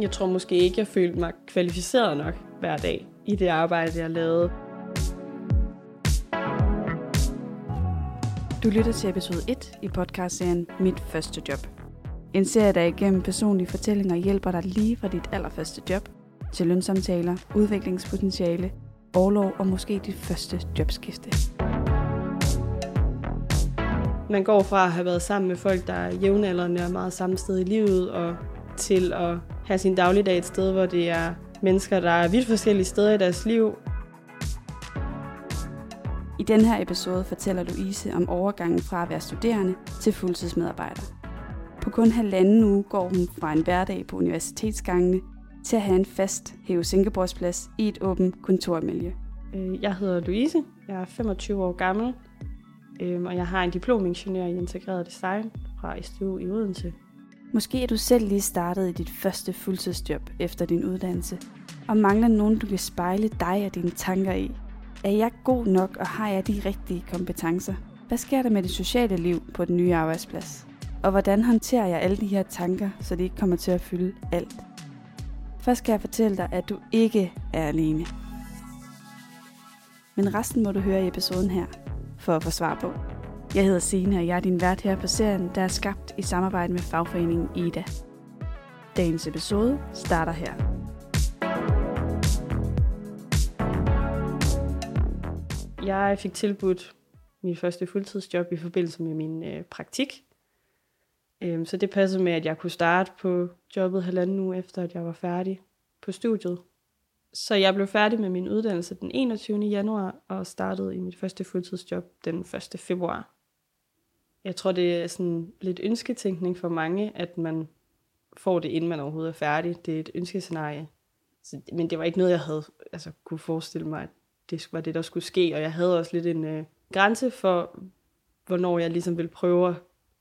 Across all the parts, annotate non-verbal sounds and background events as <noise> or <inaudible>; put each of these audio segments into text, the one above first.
Jeg tror måske ikke, jeg følte mig kvalificeret nok hver dag i det arbejde, jeg lavede. Du lytter til episode 1 i podcastserien Mit Første Job. En serie, der igennem personlige fortællinger hjælper dig lige fra dit allerførste job til lønsamtaler, udviklingspotentiale, overlov og måske dit første jobskifte. Man går fra at have været sammen med folk, der er jævnaldrende og meget samme sted i livet, og til at have sin dagligdag et sted, hvor det er mennesker, der er vidt forskellige steder i deres liv. I den her episode fortæller Louise om overgangen fra at være studerende til fuldtidsmedarbejder. På kun halvanden uge går hun fra en hverdag på universitetsgangene til at have en fast Heo Singapore's plads i et åbent kontormiljø. Øh, jeg hedder Louise, jeg er 25 år gammel, øhm, og jeg har en diplomingeniør i integreret design fra STU i Odense. Måske er du selv lige startet i dit første fuldtidsjob efter din uddannelse, og mangler nogen, du kan spejle dig og dine tanker i. Er jeg god nok, og har jeg de rigtige kompetencer? Hvad sker der med det sociale liv på den nye arbejdsplads? Og hvordan håndterer jeg alle de her tanker, så de ikke kommer til at fylde alt? Først skal jeg fortælle dig, at du ikke er alene. Men resten må du høre i episoden her, for at få svar på. Jeg hedder Sine, og jeg er din vært her på serien, der er skabt i samarbejde med fagforeningen IDA. Dagens episode starter her. Jeg fik tilbudt min første fuldtidsjob i forbindelse med min øh, praktik. Øhm, så det passede med, at jeg kunne starte på jobbet halvanden uge efter, at jeg var færdig på studiet. Så jeg blev færdig med min uddannelse den 21. januar og startede i mit første fuldtidsjob den 1. februar. Jeg tror, det er sådan lidt ønsketænkning for mange, at man får det, inden man overhovedet er færdig. Det er et ønskescenarie. Så, men det var ikke noget, jeg havde altså, kunne forestille mig, at det var det, der skulle ske. Og jeg havde også lidt en øh, grænse for, hvornår jeg ligesom ville prøve at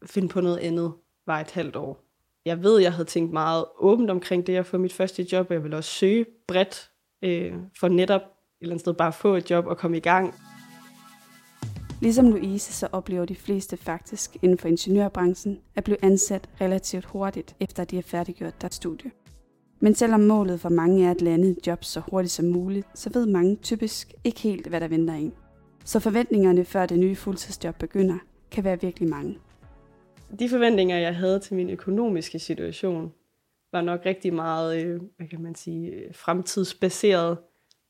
finde på noget andet, var et halvt år. Jeg ved, jeg havde tænkt meget åbent omkring det at få mit første job, og jeg ville også søge bredt øh, for netop et eller andet sted bare at få et job og komme i gang. Ligesom Louise, så oplever de fleste faktisk inden for ingeniørbranchen at blive ansat relativt hurtigt, efter de har færdiggjort deres studie. Men selvom målet for mange er at lande et job så hurtigt som muligt, så ved mange typisk ikke helt, hvad der venter en. Så forventningerne før det nye fuldtidsjob begynder, kan være virkelig mange. De forventninger, jeg havde til min økonomiske situation, var nok rigtig meget, øh, hvad kan man sige, fremtidsbaseret.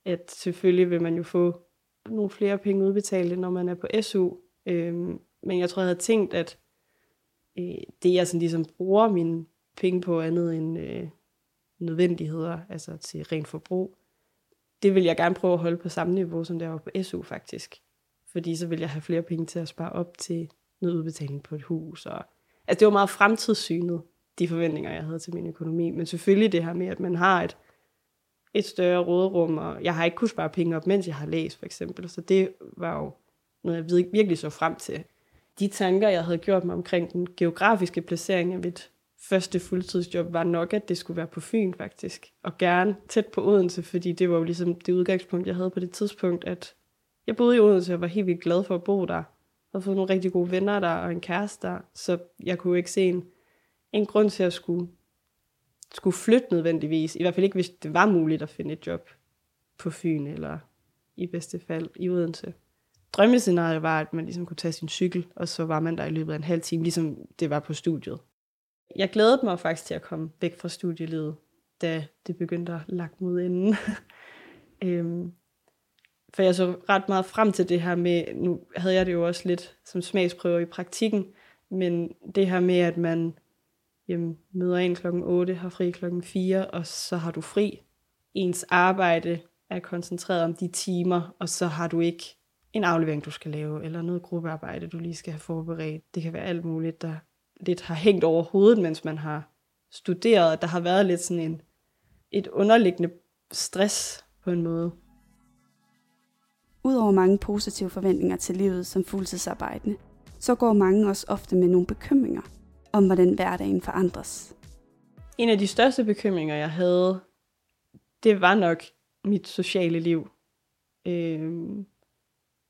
At selvfølgelig vil man jo få nogle flere penge udbetalt, når man er på SU. Øhm, men jeg tror, jeg havde tænkt, at øh, det, jeg sådan ligesom bruger mine penge på andet end øh, nødvendigheder, altså til rent forbrug, det vil jeg gerne prøve at holde på samme niveau, som det var på SU faktisk. Fordi så vil jeg have flere penge til at spare op til noget udbetaling på et hus. Og, altså det var meget fremtidssynet, de forventninger, jeg havde til min økonomi. Men selvfølgelig det her med, at man har et, et større råderum, og jeg har ikke kunnet spare penge op, mens jeg har læst, for eksempel. Så det var jo noget, jeg virkelig så frem til. De tanker, jeg havde gjort mig omkring den geografiske placering af mit første fuldtidsjob, var nok, at det skulle være på Fyn, faktisk. Og gerne tæt på Odense, fordi det var jo ligesom det udgangspunkt, jeg havde på det tidspunkt, at jeg boede i Odense og var helt vildt glad for at bo der. Og fået nogle rigtig gode venner der og en kæreste der, så jeg kunne ikke se en, en grund til at skulle skulle flytte nødvendigvis. I hvert fald ikke, hvis det var muligt at finde et job på Fyn, eller i bedste fald i Odense. Drømmescenariet var, at man ligesom kunne tage sin cykel, og så var man der i løbet af en halv time, ligesom det var på studiet. Jeg glædede mig faktisk til at komme væk fra studielivet, da det begyndte at lagt mod enden. <laughs> øhm, for jeg så ret meget frem til det her med, nu havde jeg det jo også lidt som smagsprøver i praktikken, men det her med, at man jamen, møder en klokken 8, har fri klokken 4, og så har du fri. Ens arbejde er koncentreret om de timer, og så har du ikke en aflevering, du skal lave, eller noget gruppearbejde, du lige skal have forberedt. Det kan være alt muligt, der lidt har hængt over hovedet, mens man har studeret. Der har været lidt sådan en, et underliggende stress på en måde. Udover mange positive forventninger til livet som fuldtidsarbejdende, så går mange også ofte med nogle bekymringer – om, hvordan hverdagen forandres. En af de største bekymringer, jeg havde, det var nok mit sociale liv. Øhm,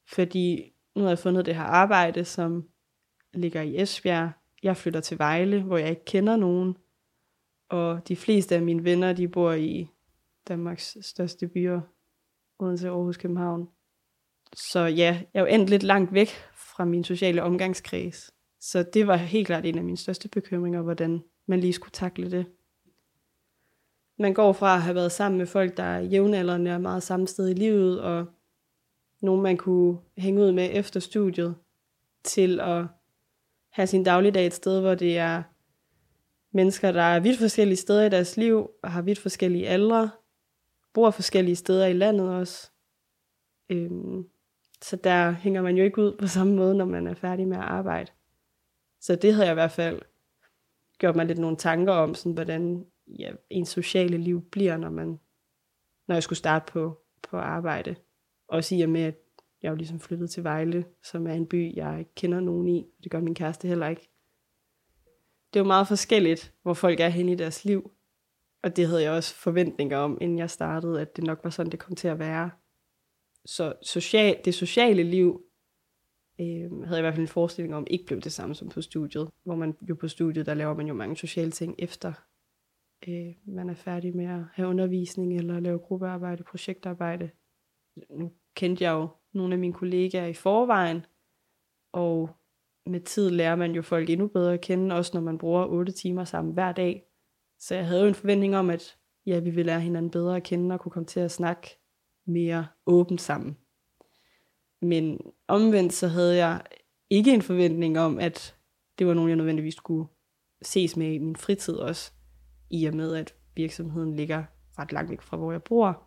fordi nu har jeg fundet det her arbejde, som ligger i Esbjerg. Jeg flytter til Vejle, hvor jeg ikke kender nogen. og de fleste af mine venner, de bor i Danmarks største byer, Odense, Aarhus, København. Så ja, jeg er jo endt lidt langt væk fra min sociale omgangskreds. Så det var helt klart en af mine største bekymringer, hvordan man lige skulle takle det. Man går fra at have været sammen med folk, der er jævnaldrende og meget samme sted i livet, og nogen man kunne hænge ud med efter studiet, til at have sin dagligdag et sted, hvor det er mennesker, der er vidt forskellige steder i deres liv, og har vidt forskellige aldre, bor forskellige steder i landet også. Øhm, så der hænger man jo ikke ud på samme måde, når man er færdig med at arbejde. Så det havde jeg i hvert fald gjort mig lidt nogle tanker om, sådan, hvordan ja, ens sociale liv bliver, når, man, når jeg skulle starte på, på arbejde. Også i og med, at jeg jo ligesom flyttet til Vejle, som er en by, jeg ikke kender nogen i. Det gør min kæreste heller ikke. Det er jo meget forskelligt, hvor folk er henne i deres liv. Og det havde jeg også forventninger om, inden jeg startede, at det nok var sådan, det kom til at være. Så social, det sociale liv øh, havde jeg i hvert fald en forestilling om, ikke blev det samme som på studiet. Hvor man jo på studiet, der laver man jo mange sociale ting efter øh, man er færdig med at have undervisning eller lave gruppearbejde, projektarbejde. Nu kendte jeg jo nogle af mine kollegaer i forvejen, og med tid lærer man jo folk endnu bedre at kende, også når man bruger 8 timer sammen hver dag. Så jeg havde jo en forventning om, at ja, vi ville lære hinanden bedre at kende og kunne komme til at snakke mere åbent sammen. Men omvendt så havde jeg ikke en forventning om, at det var nogen, jeg nødvendigvis skulle ses med i min fritid også, i og med at virksomheden ligger ret langt væk fra, hvor jeg bor.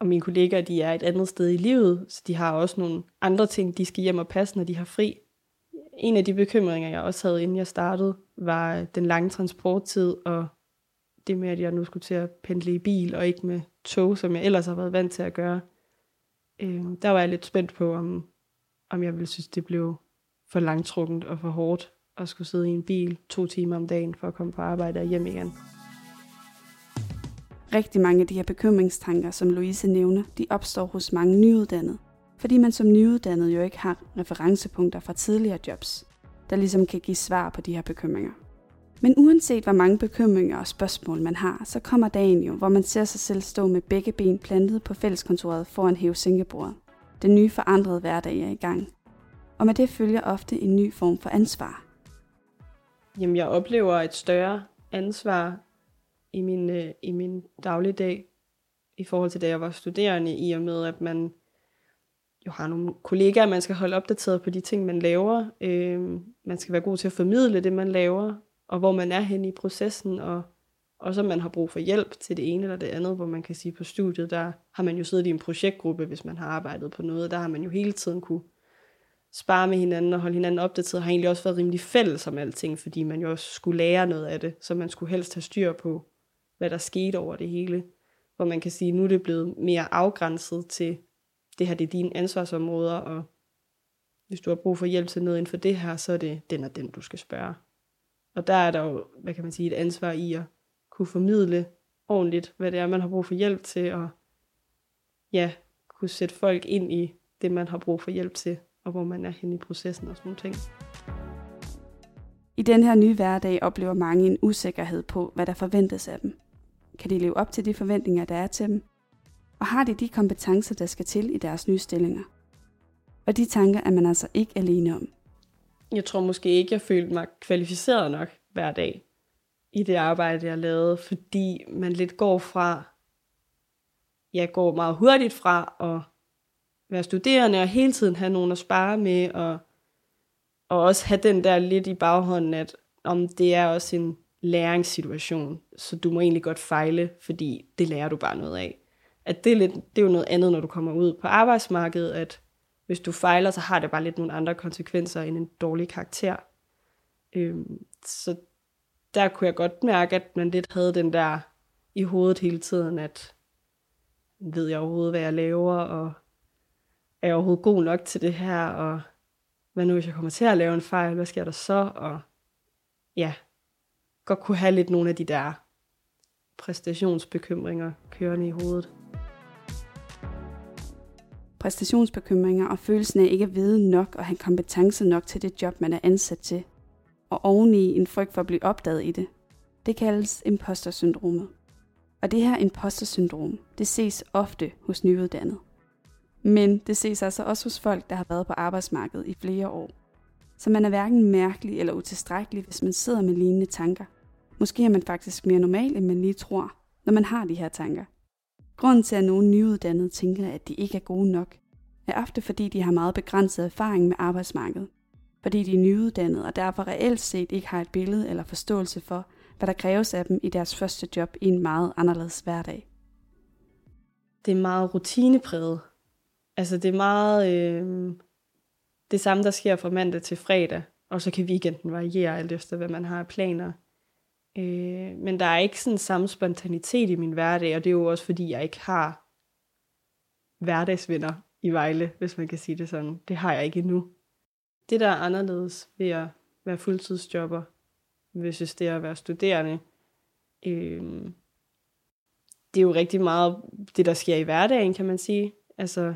Og mine kollegaer, de er et andet sted i livet, så de har også nogle andre ting, de skal hjem og passe, når de har fri. En af de bekymringer, jeg også havde, inden jeg startede, var den lange transporttid, og det med, at jeg nu skulle til at pendle i bil, og ikke med tog, som jeg ellers har været vant til at gøre. Øh, der var jeg lidt spændt på, om, om jeg ville synes, det blev for langtrukkent og for hårdt at skulle sidde i en bil to timer om dagen for at komme på arbejde og hjem igen. Rigtig mange af de her bekymringstanker, som Louise nævner, de opstår hos mange nyuddannede, fordi man som nyuddannet jo ikke har referencepunkter fra tidligere jobs, der ligesom kan give svar på de her bekymringer. Men uanset hvor mange bekymringer og spørgsmål man har, så kommer dagen jo, hvor man ser sig selv stå med begge ben plantet på fælleskontoret foran hæve Den nye forandrede hverdag er i gang. Og med det følger ofte en ny form for ansvar. Jamen, jeg oplever et større ansvar i min, øh, i min dagligdag i forhold til da jeg var studerende, i og med at man jo har nogle kollegaer, man skal holde opdateret på de ting, man laver. Øh, man skal være god til at formidle det, man laver, og hvor man er hen i processen, og også så man har brug for hjælp til det ene eller det andet, hvor man kan sige på studiet, der har man jo siddet i en projektgruppe, hvis man har arbejdet på noget, der har man jo hele tiden kunne spare med hinanden og holde hinanden opdateret, har egentlig også været rimelig fælles om alting, fordi man jo også skulle lære noget af det, så man skulle helst have styr på, hvad der skete over det hele. Hvor man kan sige, nu er det blevet mere afgrænset til, det her det er dine ansvarsområder, og hvis du har brug for hjælp til noget inden for det her, så er det den og den, du skal spørge. Og der er der jo, hvad kan man sige, et ansvar i at kunne formidle ordentligt, hvad det er, man har brug for hjælp til, og ja, kunne sætte folk ind i det, man har brug for hjælp til, og hvor man er hen i processen og sådan nogle ting. I den her nye hverdag oplever mange en usikkerhed på, hvad der forventes af dem. Kan de leve op til de forventninger, der er til dem? Og har de de kompetencer, der skal til i deres nye stillinger? Og de tanker er man altså ikke alene om. Jeg tror måske ikke, jeg følte mig kvalificeret nok hver dag i det arbejde, jeg lavede, fordi man lidt går fra, jeg går meget hurtigt fra at være studerende og hele tiden have nogen at spare med, og, og også have den der lidt i baghånden, at om det er også en læringssituation, så du må egentlig godt fejle, fordi det lærer du bare noget af. At det, er lidt, det er jo noget andet, når du kommer ud på arbejdsmarkedet, at hvis du fejler, så har det bare lidt nogle andre konsekvenser end en dårlig karakter. Øhm, så der kunne jeg godt mærke, at man lidt havde den der i hovedet hele tiden, at ved jeg overhovedet, hvad jeg laver, og er jeg overhovedet god nok til det her, og hvad nu hvis jeg kommer til at lave en fejl, hvad sker der så, og ja, godt kunne have lidt nogle af de der præstationsbekymringer kørende i hovedet. Præstationsbekymringer og følelsen af ikke at vide nok og have kompetence nok til det job, man er ansat til, og oveni en frygt for at blive opdaget i det. Det kaldes impostersyndromet. Og det her impostersyndrom, det ses ofte hos nyuddannede. Men det ses altså også hos folk, der har været på arbejdsmarkedet i flere år. Så man er hverken mærkelig eller utilstrækkelig, hvis man sidder med lignende tanker. Måske er man faktisk mere normal, end man lige tror, når man har de her tanker. Grunden til, at nogle nyuddannede tænker, at de ikke er gode nok, er ofte fordi de har meget begrænset erfaring med arbejdsmarkedet. Fordi de er nyuddannede og derfor reelt set ikke har et billede eller forståelse for, hvad der kræves af dem i deres første job i en meget anderledes hverdag. Det er meget rutinepræget. Altså det er meget øh, det samme, der sker fra mandag til fredag, og så kan weekenden variere alt efter, hvad man har af planer. Øh, men der er ikke sådan samme spontanitet i min hverdag, og det er jo også fordi, jeg ikke har hverdagsvenner i Vejle, hvis man kan sige det sådan. Det har jeg ikke endnu. Det, der er anderledes ved at være fuldtidsjobber, hvis det er at være studerende, øh, det er jo rigtig meget det, der sker i hverdagen, kan man sige. Altså,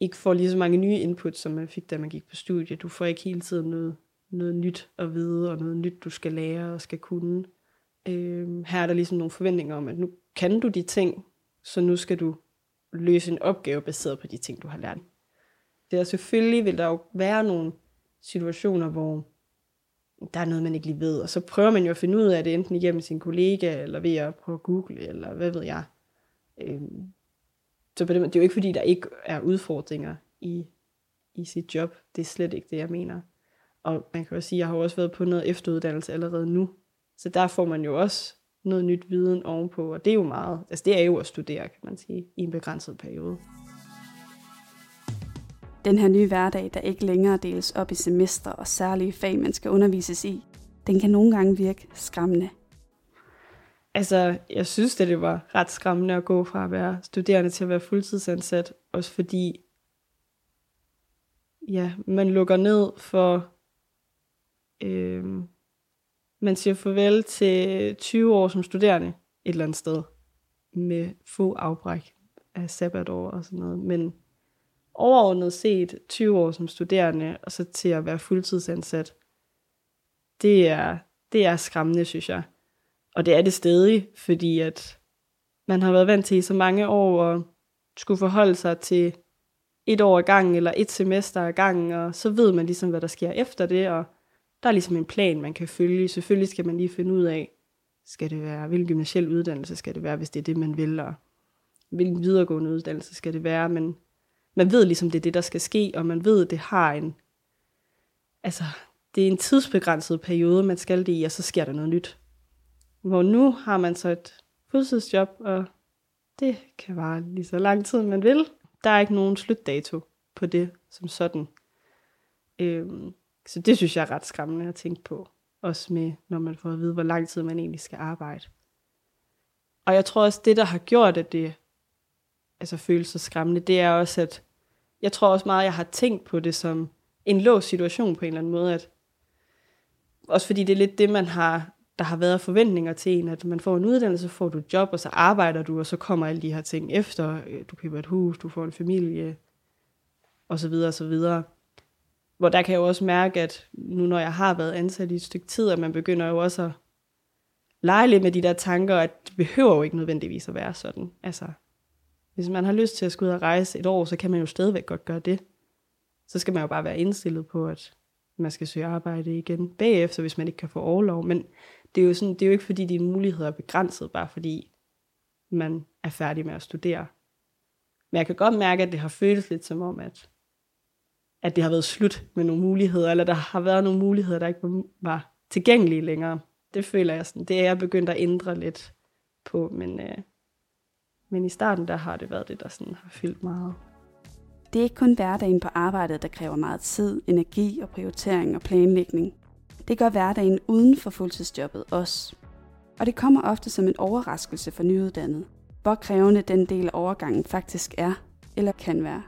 ikke får lige så mange nye input, som man fik, da man gik på studie. Du får ikke hele tiden noget, noget nyt at vide, og noget nyt, du skal lære og skal kunne. Øh, her er der ligesom nogle forventninger om, at nu kan du de ting, så nu skal du løse en opgave baseret på de ting, du har lært. Det er selvfølgelig, vil der jo være nogle situationer, hvor der er noget, man ikke lige ved, og så prøver man jo at finde ud af det, enten igennem sin kollega, eller ved at prøve at google, eller hvad ved jeg. Øhm, så på det, det er jo ikke, fordi der ikke er udfordringer i, i sit job. Det er slet ikke det, jeg mener. Og man kan jo sige, at jeg har også været på noget efteruddannelse allerede nu. Så der får man jo også noget nyt viden ovenpå, og det er jo meget, altså det er jo at studere, kan man sige, i en begrænset periode. Den her nye hverdag, der ikke længere deles op i semester og særlige fag, man skal undervises i, den kan nogle gange virke skræmmende. Altså, jeg synes, at det var ret skræmmende at gå fra at være studerende til at være fuldtidsansat, også fordi, ja, man lukker ned for, øh, man siger farvel til 20 år som studerende et eller andet sted, med få afbræk af sabbatår og sådan noget, men overordnet set 20 år som studerende, og så til at være fuldtidsansat, det er, det er skræmmende, synes jeg. Og det er det stadig, fordi at man har været vant til i så mange år at skulle forholde sig til et år ad gangen, eller et semester ad gangen, og så ved man ligesom, hvad der sker efter det, og der er ligesom en plan, man kan følge. Selvfølgelig skal man lige finde ud af, skal det være, hvilken gymnasiel uddannelse skal det være, hvis det er det, man vil, og hvilken videregående uddannelse skal det være, men man ved ligesom, det er det, der skal ske, og man ved, det har en, altså, det er en tidsbegrænset periode, man skal det i, og så sker der noget nyt. Hvor nu har man så et fuldtidsjob, og det kan vare lige så lang tid, man vil. Der er ikke nogen slutdato på det som sådan. Øhm, så det synes jeg er ret skræmmende at tænke på. Også med, når man får at vide, hvor lang tid man egentlig skal arbejde. Og jeg tror også, det der har gjort, at det altså, føles så skræmmende, det er også, at jeg tror også meget, at jeg har tænkt på det som en låst situation på en eller anden måde. At, også fordi det er lidt det, man har, der har været forventninger til en, at man får en uddannelse, så får du et job, og så arbejder du, og så kommer alle de her ting efter. Du køber et hus, du får en familie, og så videre, og så videre. Hvor der kan jeg jo også mærke, at nu når jeg har været ansat i et stykke tid, at man begynder jo også at lege lidt med de der tanker, at det behøver jo ikke nødvendigvis at være sådan. Altså, hvis man har lyst til at skulle ud og rejse et år, så kan man jo stadigvæk godt gøre det. Så skal man jo bare være indstillet på, at man skal søge arbejde igen bagefter, hvis man ikke kan få overlov. Men det er jo, sådan, det er jo ikke, fordi dine muligheder er begrænset, bare fordi man er færdig med at studere. Men jeg kan godt mærke, at det har føltes lidt som om, at, at det har været slut med nogle muligheder, eller der har været nogle muligheder, der ikke var tilgængelige længere. Det føler jeg sådan, det er jeg begyndt at ændre lidt på, men, øh, men i starten, der har det været det, der sådan har fyldt meget. Det er ikke kun hverdagen på arbejdet, der kræver meget tid, energi og prioritering og planlægning. Det gør hverdagen uden for fuldtidsjobbet også. Og det kommer ofte som en overraskelse for nyuddannede, hvor krævende den del af overgangen faktisk er eller kan være.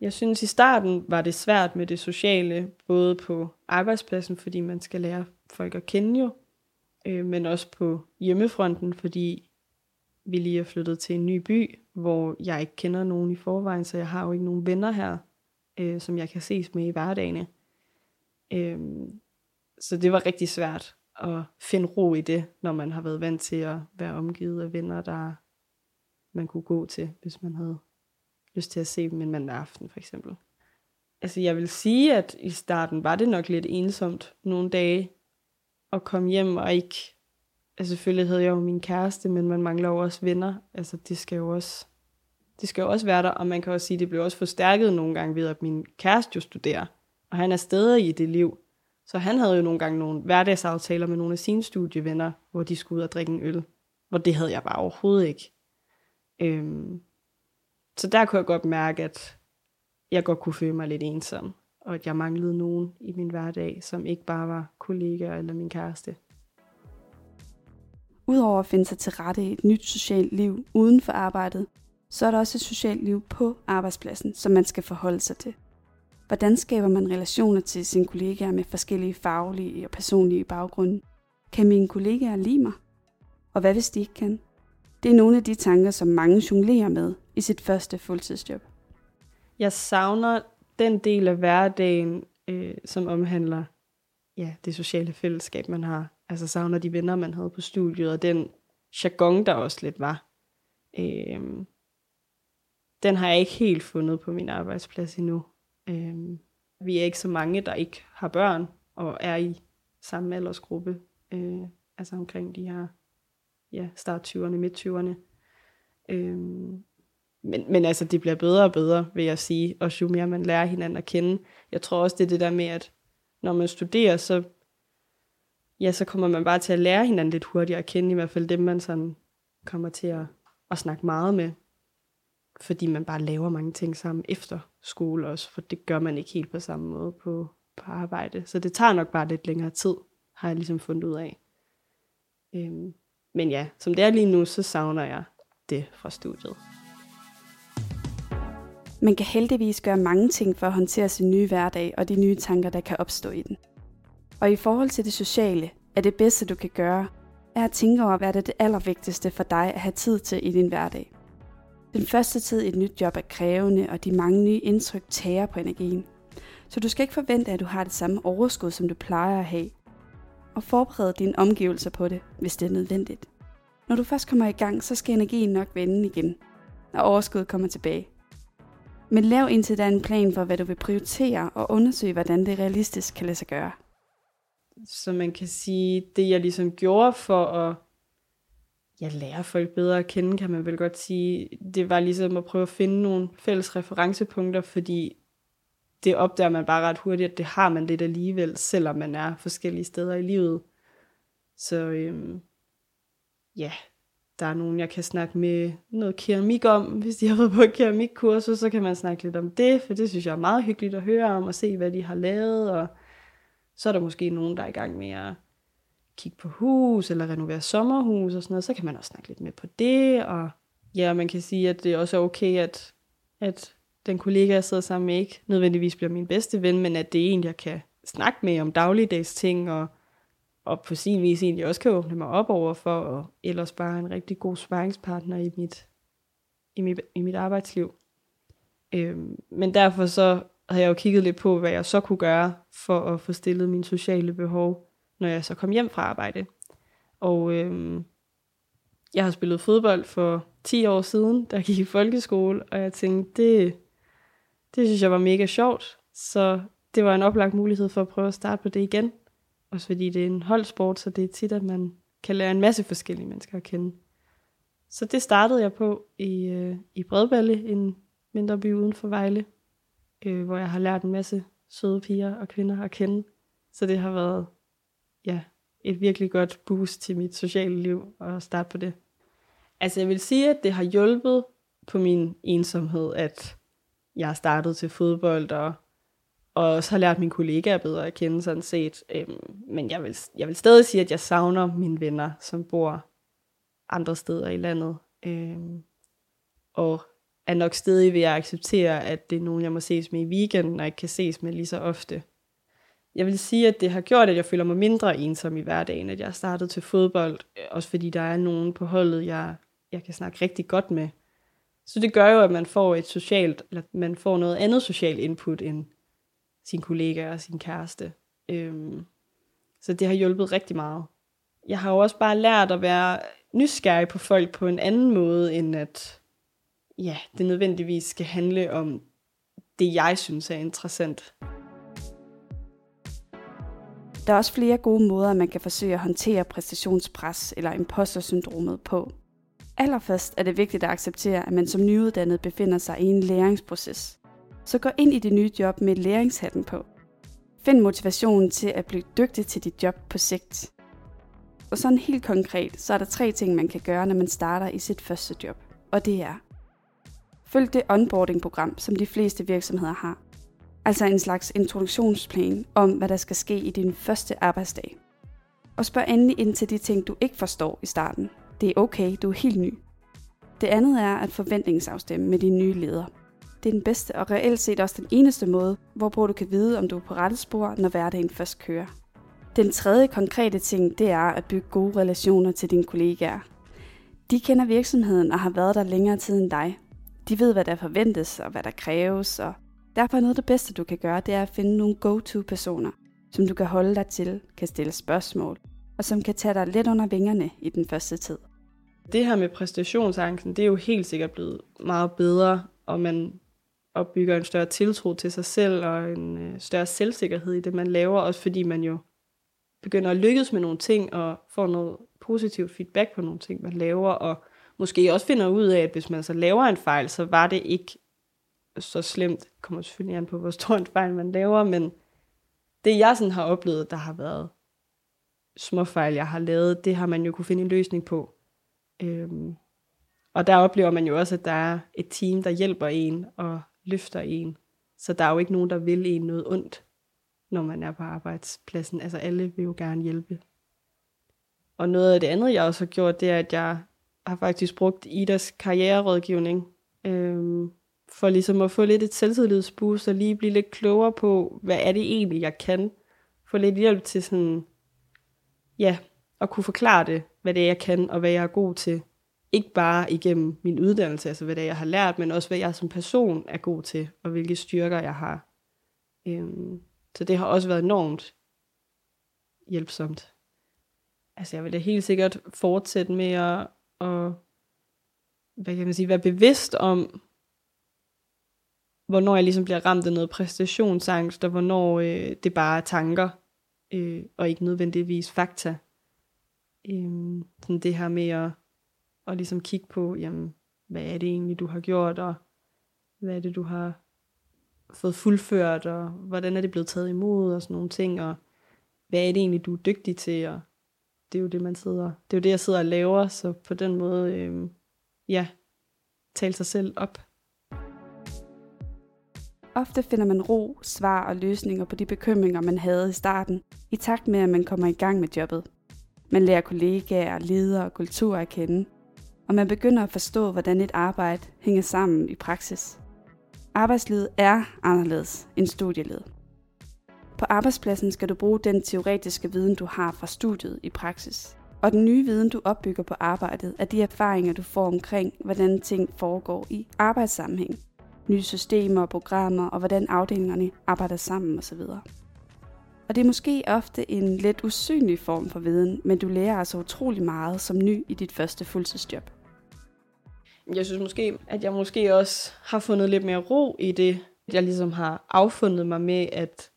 Jeg synes i starten var det svært med det sociale, både på arbejdspladsen, fordi man skal lære folk at kende jo, øh, men også på hjemmefronten, fordi vi lige er flyttet til en ny by, hvor jeg ikke kender nogen i forvejen, så jeg har jo ikke nogen venner her, øh, som jeg kan ses med i hverdagene. Øh, så det var rigtig svært. at finde ro i det, når man har været vant til at være omgivet af venner, der man kunne gå til, hvis man havde lyst til at se dem en mandag aften, for eksempel. Altså, jeg vil sige, at i starten var det nok lidt ensomt nogle dage at komme hjem og ikke... Altså, selvfølgelig havde jeg jo min kæreste, men man mangler jo også venner. Altså, det skal jo også, det skal jo også være der, og man kan også sige, at det blev også forstærket nogle gange ved, at min kæreste jo studerer, og han er stadig i det liv. Så han havde jo nogle gange nogle hverdagsaftaler med nogle af sine studievenner, hvor de skulle ud og drikke en øl. Hvor det havde jeg bare overhovedet ikke. Øhm, så der kunne jeg godt mærke, at jeg godt kunne føle mig lidt ensom, og at jeg manglede nogen i min hverdag, som ikke bare var kollegaer eller min kæreste. Udover at finde sig til rette i et nyt socialt liv uden for arbejdet, så er der også et socialt liv på arbejdspladsen, som man skal forholde sig til. Hvordan skaber man relationer til sine kollegaer med forskellige faglige og personlige baggrunde? Kan mine kollegaer lide mig? Og hvad hvis de ikke kan? Det er nogle af de tanker, som mange jonglerer med i sit første fuldtidsjob. Jeg savner den del af hverdagen, øh, som omhandler ja, det sociale fællesskab, man har. Altså savner de venner, man havde på studiet, og den jargon, der også lidt var. Øh, den har jeg ikke helt fundet på min arbejdsplads endnu. Øh, vi er ikke så mange, der ikke har børn, og er i samme aldersgruppe. Øh, altså omkring de her ja, start 20'erne, midt 20'erne. Øh, men, men altså, det bliver bedre og bedre, vil jeg sige, og jo mere man lærer hinanden at kende. Jeg tror også, det er det der med, at når man studerer, så, ja, så kommer man bare til at lære hinanden lidt hurtigere at kende, i hvert fald dem, man sådan kommer til at, at snakke meget med. Fordi man bare laver mange ting sammen efter skole også, for det gør man ikke helt på samme måde på, på arbejde. Så det tager nok bare lidt længere tid, har jeg ligesom fundet ud af. Øhm, men ja, som det er lige nu, så savner jeg det fra studiet. Man kan heldigvis gøre mange ting for at håndtere sin nye hverdag og de nye tanker, der kan opstå i den. Og i forhold til det sociale, er det bedste, du kan gøre, er at tænke over, hvad der er det allervigtigste for dig at have tid til i din hverdag. Den første tid i et nyt job er krævende, og de mange nye indtryk tager på energien. Så du skal ikke forvente, at du har det samme overskud, som du plejer at have. Og forberede dine omgivelser på det, hvis det er nødvendigt. Når du først kommer i gang, så skal energien nok vende igen, og overskuddet kommer tilbage. Men lav indtil da en plan for, hvad du vil prioritere, og undersøg, hvordan det realistisk kan lade sig gøre. Så man kan sige, det jeg ligesom gjorde for at ja, lære folk bedre at kende, kan man vel godt sige, det var ligesom at prøve at finde nogle fælles referencepunkter, fordi det opdager man bare ret hurtigt, at det har man lidt alligevel, selvom man er forskellige steder i livet. Så øhm, ja, der er nogen, jeg kan snakke med noget keramik om. Hvis de har været på et keramikkursus, så kan man snakke lidt om det, for det synes jeg er meget hyggeligt at høre om og se, hvad de har lavet. Og så er der måske nogen, der er i gang med at kigge på hus eller renovere sommerhus og sådan noget. Så kan man også snakke lidt med på det. Og ja, man kan sige, at det også er okay, at, at den kollega, jeg sidder sammen med, ikke nødvendigvis bliver min bedste ven, men at det er en, jeg kan snakke med om dagligdags ting og og på sin vis egentlig også kan åbne mig op over for, og ellers bare en rigtig god sparringspartner i mit, i mit, i mit arbejdsliv. Øhm, men derfor så havde jeg jo kigget lidt på, hvad jeg så kunne gøre for at få stillet mine sociale behov, når jeg så kom hjem fra arbejde. Og øhm, jeg har spillet fodbold for 10 år siden, da jeg gik i folkeskole, og jeg tænkte, det, det synes jeg var mega sjovt. Så det var en oplagt mulighed for at prøve at starte på det igen. Også fordi det er en holdsport, så det er tit, at man kan lære en masse forskellige mennesker at kende. Så det startede jeg på i, øh, i Bredballe, en mindre by uden for Vejle, øh, hvor jeg har lært en masse søde piger og kvinder at kende. Så det har været ja, et virkelig godt boost til mit sociale liv at starte på det. Altså jeg vil sige, at det har hjulpet på min ensomhed, at jeg har startet til fodbold og og også har lært mine kollegaer bedre at kende sådan set. Øhm, men jeg vil, jeg vil stadig sige, at jeg savner mine venner, som bor andre steder i landet. Øhm, og er nok stadig ved at acceptere, at det er nogen, jeg må ses med i weekenden, og ikke kan ses med lige så ofte. Jeg vil sige, at det har gjort, at jeg føler mig mindre ensom i hverdagen, at jeg har startet til fodbold, øh, også fordi der er nogen på holdet, jeg, jeg kan snakke rigtig godt med. Så det gør jo, at man får et socialt, eller man får noget andet socialt input, end sine kollegaer og sin kæreste. Øhm, Så det har hjulpet rigtig meget. Jeg har jo også bare lært at være nysgerrig på folk på en anden måde, end at ja, det nødvendigvis skal handle om det, jeg synes er interessant. Der er også flere gode måder, man kan forsøge at håndtere præstationspres eller imposter-syndromet på. Allerførst er det vigtigt at acceptere, at man som nyuddannet befinder sig i en læringsproces. Så gå ind i det nye job med læringshatten på. Find motivationen til at blive dygtig til dit job på sigt. Og sådan helt konkret, så er der tre ting, man kan gøre, når man starter i sit første job. Og det er, følg det onboarding-program, som de fleste virksomheder har. Altså en slags introduktionsplan om, hvad der skal ske i din første arbejdsdag. Og spørg endelig ind til de ting, du ikke forstår i starten. Det er okay, du er helt ny. Det andet er at forventningsafstemme med dine nye ledere. Det er den bedste og reelt set også den eneste måde, hvorpå du kan vide, om du er på rette spor, når hverdagen først kører. Den tredje konkrete ting, det er at bygge gode relationer til dine kollegaer. De kender virksomheden og har været der længere tid end dig. De ved, hvad der forventes og hvad der kræves, og derfor er noget af det bedste, du kan gøre, det er at finde nogle go-to-personer, som du kan holde dig til, kan stille spørgsmål, og som kan tage dig lidt under vingerne i den første tid. Det her med præstationsangsten, det er jo helt sikkert blevet meget bedre, og man opbygger en større tiltro til sig selv og en øh, større selvsikkerhed i det, man laver, også fordi man jo begynder at lykkes med nogle ting og får noget positivt feedback på nogle ting, man laver, og måske også finder ud af, at hvis man så laver en fejl, så var det ikke så slemt. Det kommer selvfølgelig an på, hvor stor en fejl man laver, men det jeg sådan har oplevet, der har været små fejl, jeg har lavet, det har man jo kunne finde en løsning på. Øhm, og der oplever man jo også, at der er et team, der hjælper en og løfter en. Så der er jo ikke nogen, der vil en noget ondt, når man er på arbejdspladsen. Altså alle vil jo gerne hjælpe. Og noget af det andet, jeg også har gjort, det er, at jeg har faktisk brugt Idas karriererådgivning, øhm, for ligesom at få lidt et selvtillidsboost og lige blive lidt klogere på, hvad er det egentlig, jeg kan. Få lidt hjælp til sådan, ja, at kunne forklare det, hvad det er, jeg kan, og hvad jeg er god til. Ikke bare igennem min uddannelse, altså hvad det er, jeg har lært, men også hvad jeg som person er god til, og hvilke styrker jeg har. Øhm, så det har også været enormt hjælpsomt. Altså jeg vil da helt sikkert fortsætte med at, at hvad kan man sige, være bevidst om, hvornår jeg ligesom bliver ramt af noget præstationsangst, og hvornår øh, det bare er tanker, øh, og ikke nødvendigvis fakta. Øhm, sådan det her med at, og ligesom kigge på, jamen, hvad er det egentlig, du har gjort, og hvad er det, du har fået fuldført, og hvordan er det blevet taget imod, og sådan nogle ting, og hvad er det egentlig, du er dygtig til, og det er jo det, man sidder, det er jo det, jeg sidder og laver, så på den måde, øh, ja, tale sig selv op. Ofte finder man ro, svar og løsninger på de bekymringer, man havde i starten, i takt med, at man kommer i gang med jobbet. Man lærer kollegaer, ledere og kultur at kende, og man begynder at forstå, hvordan et arbejde hænger sammen i praksis. Arbejdslivet er anderledes end studielivet. På arbejdspladsen skal du bruge den teoretiske viden, du har fra studiet i praksis. Og den nye viden, du opbygger på arbejdet, er de erfaringer, du får omkring, hvordan ting foregår i arbejdssammenhæng. Nye systemer og programmer, og hvordan afdelingerne arbejder sammen osv. Og det er måske ofte en lidt usynlig form for viden, men du lærer altså utrolig meget som ny i dit første fuldtidsjob. Jeg synes måske, at jeg måske også har fundet lidt mere ro i det. Jeg ligesom har affundet mig med, at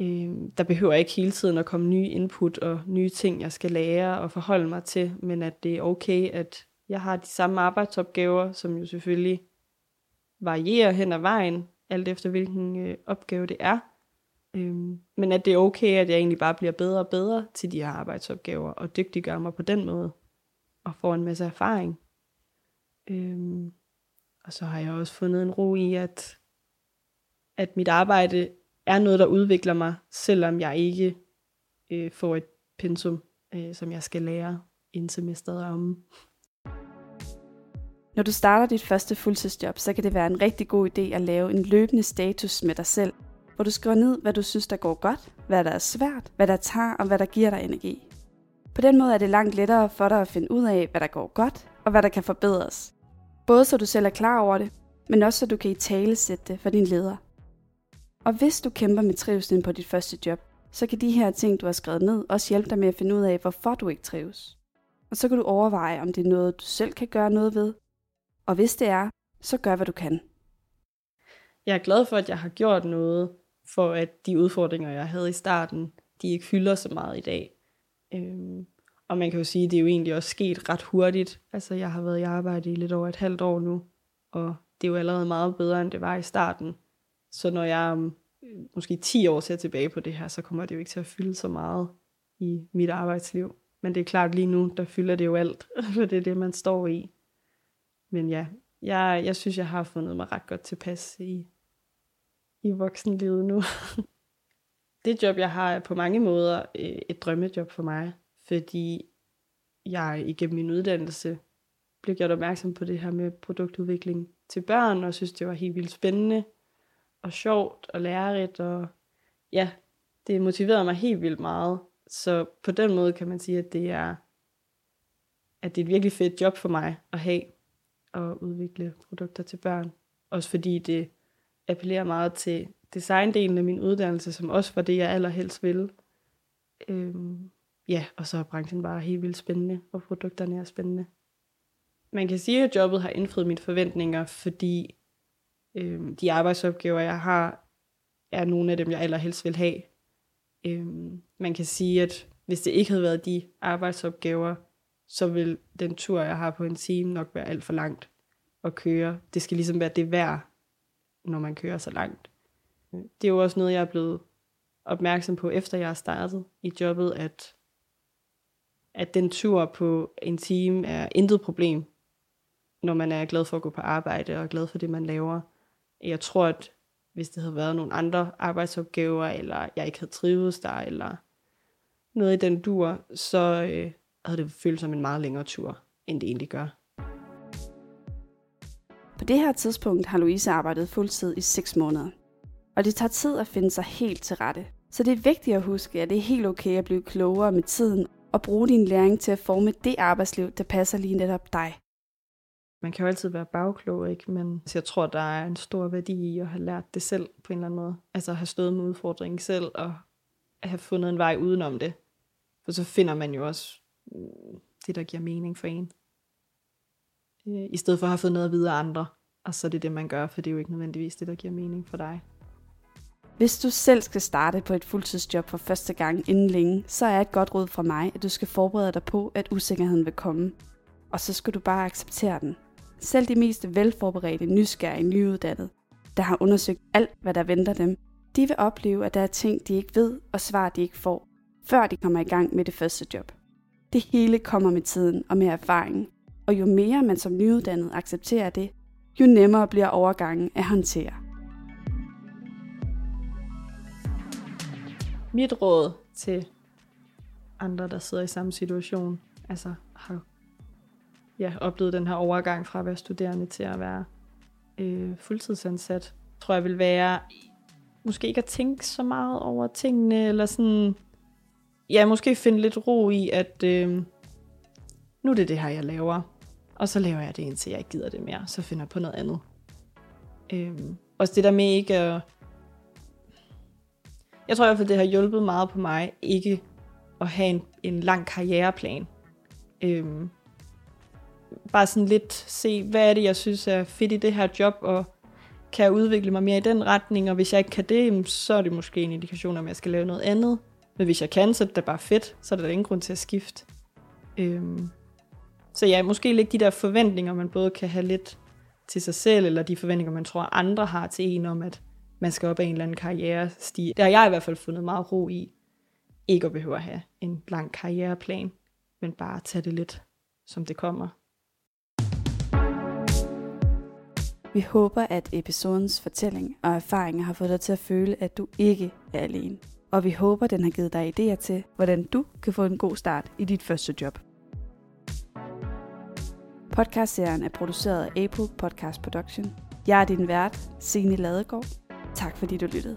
øh, der behøver ikke hele tiden at komme nye input og nye ting, jeg skal lære og forholde mig til, men at det er okay, at jeg har de samme arbejdsopgaver, som jo selvfølgelig varierer hen ad vejen, alt efter hvilken øh, opgave det er. Øhm, men at det er okay, at jeg egentlig bare bliver bedre og bedre til de her arbejdsopgaver, og dygtiggør mig på den måde, og får en masse erfaring. Øhm, og så har jeg også fundet en ro i, at, at mit arbejde er noget, der udvikler mig, selvom jeg ikke øh, får et pensum, øh, som jeg skal lære inden semesteret om. Når du starter dit første fuldtidsjob, så kan det være en rigtig god idé at lave en løbende status med dig selv, hvor du skriver ned, hvad du synes, der går godt, hvad der er svært, hvad der tager og hvad der giver dig energi. På den måde er det langt lettere for dig at finde ud af, hvad der går godt og hvad der kan forbedres. Både så du selv er klar over det, men også så du kan i tale sætte det for din leder. Og hvis du kæmper med trivselen på dit første job, så kan de her ting, du har skrevet ned, også hjælpe dig med at finde ud af, hvorfor du ikke trives. Og så kan du overveje, om det er noget, du selv kan gøre noget ved. Og hvis det er, så gør, hvad du kan. Jeg er glad for, at jeg har gjort noget, for at de udfordringer, jeg havde i starten, de ikke fylder så meget i dag. Øhm, og man kan jo sige, at det er jo egentlig også sket ret hurtigt. Altså, jeg har været i arbejde i lidt over et halvt år nu, og det er jo allerede meget bedre, end det var i starten. Så når jeg om øh, måske 10 år ser tilbage på det her, så kommer det jo ikke til at fylde så meget i mit arbejdsliv. Men det er klart lige nu, der fylder det jo alt, <laughs> for det er det, man står i. Men ja, jeg, jeg synes, jeg har fundet mig ret godt tilpas i, i voksenlivet nu. <laughs> det job, jeg har, er på mange måder øh, et drømmejob for mig, fordi jeg igennem min uddannelse blev gjort opmærksom på det her med produktudvikling til børn, og synes, det var helt vildt spændende og sjovt og lærerigt, og ja, det motiverede mig helt vildt meget. Så på den måde kan man sige, at det er, at det er et virkelig fedt job for mig at have og udvikle produkter til børn. Også fordi det appellerer meget til designdelen af min uddannelse, som også var det, jeg allerhelst ville. Øhm, ja, og så er branchen bare helt vildt spændende, og produkterne er spændende. Man kan sige, at jobbet har indfriet mine forventninger, fordi øh, de arbejdsopgaver, jeg har, er nogle af dem, jeg allerhelst vil have. Øh, man kan sige, at hvis det ikke havde været de arbejdsopgaver, så vil den tur, jeg har på en time, nok være alt for langt at køre. Det skal ligesom være det værd, når man kører så langt. Det er jo også noget, jeg er blevet opmærksom på, efter jeg har startet i jobbet, at, at den tur på en time er intet problem, når man er glad for at gå på arbejde og glad for det, man laver. Jeg tror, at hvis det havde været nogle andre arbejdsopgaver, eller jeg ikke havde trivet der, eller noget i den dur, så øh, havde det følt som en meget længere tur, end det egentlig gør. På det her tidspunkt har Louise arbejdet fuldtid i 6 måneder. Og det tager tid at finde sig helt til rette. Så det er vigtigt at huske, at det er helt okay at blive klogere med tiden og bruge din læring til at forme det arbejdsliv, der passer lige netop dig. Man kan jo altid være bagklog, ikke? men altså, jeg tror, der er en stor værdi i at have lært det selv på en eller anden måde. Altså at have stået med udfordringen selv og have fundet en vej udenom det. For så finder man jo også mm, det, der giver mening for en. Øh, I stedet for at have fået noget at vide af andre. Og så er det det, man gør, for det er jo ikke nødvendigvis det, der giver mening for dig. Hvis du selv skal starte på et fuldtidsjob for første gang inden længe, så er et godt råd fra mig, at du skal forberede dig på, at usikkerheden vil komme. Og så skal du bare acceptere den. Selv de mest velforberedte, nysgerrige, nyuddannede, der har undersøgt alt, hvad der venter dem, de vil opleve, at der er ting, de ikke ved, og svar, de ikke får, før de kommer i gang med det første job. Det hele kommer med tiden og med erfaring, og jo mere man som nyuddannet accepterer det, jo nemmere bliver overgangen at håndtere. Mit råd til andre, der sidder i samme situation, altså har ja, oplevet den her overgang fra at være studerende til at være øh, fuldtidsansat, tror jeg vil være måske ikke at tænke så meget over tingene, eller sådan, ja, måske finde lidt ro i, at øh, nu er det det her, jeg laver, og så laver jeg det, indtil jeg ikke gider det mere, så finder jeg på noget andet. Øh, også det der med ikke at, jeg tror i hvert fald, det har hjulpet meget på mig, ikke at have en, en lang karriereplan. Øhm, bare sådan lidt se, hvad er det, jeg synes er fedt i det her job, og kan jeg udvikle mig mere i den retning, og hvis jeg ikke kan det, så er det måske en indikation om, at jeg skal lave noget andet. Men hvis jeg kan, så er det bare fedt, så er der ingen grund til at skifte. Øhm. Så ja, måske ikke de der forventninger, man både kan have lidt til sig selv, eller de forventninger, man tror, andre har til en om, at man skal op ad en eller anden karrierestige. Det har jeg i hvert fald fundet meget ro i. Ikke at behøve at have en lang karriereplan, men bare tage det lidt, som det kommer. Vi håber, at episodens fortælling og erfaringer har fået dig til at føle, at du ikke er alene. Og vi håber, den har givet dig idéer til, hvordan du kan få en god start i dit første job. Podcastserien er produceret af Apple Podcast Production. Jeg er din vært, Signe Ladegaard. Tak fordi du lyttede.